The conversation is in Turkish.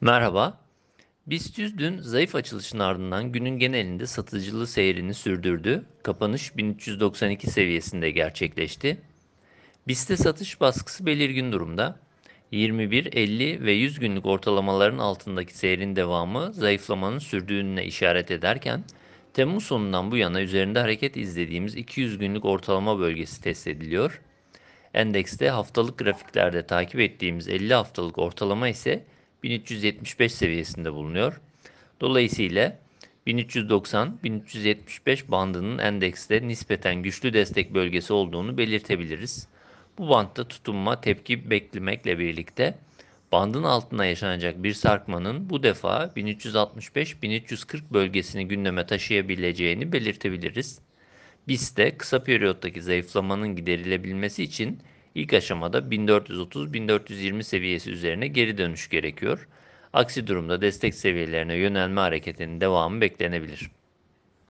Merhaba. BIST 100 dün zayıf açılışın ardından günün genelinde satıcılı seyrini sürdürdü. Kapanış 1392 seviyesinde gerçekleşti. BIST'te satış baskısı belirgin durumda. 21, 50 ve 100 günlük ortalamaların altındaki seyrin devamı zayıflamanın sürdüğüne işaret ederken Temmuz sonundan bu yana üzerinde hareket izlediğimiz 200 günlük ortalama bölgesi test ediliyor. Endekste haftalık grafiklerde takip ettiğimiz 50 haftalık ortalama ise 1375 seviyesinde bulunuyor. Dolayısıyla 1390-1375 bandının endekste nispeten güçlü destek bölgesi olduğunu belirtebiliriz. Bu bantta tutunma tepki beklemekle birlikte bandın altına yaşanacak bir sarkmanın bu defa 1365-1340 bölgesini gündeme taşıyabileceğini belirtebiliriz. Biz de kısa periyottaki zayıflamanın giderilebilmesi için ilk aşamada 1430-1420 seviyesi üzerine geri dönüş gerekiyor. Aksi durumda destek seviyelerine yönelme hareketinin devamı beklenebilir.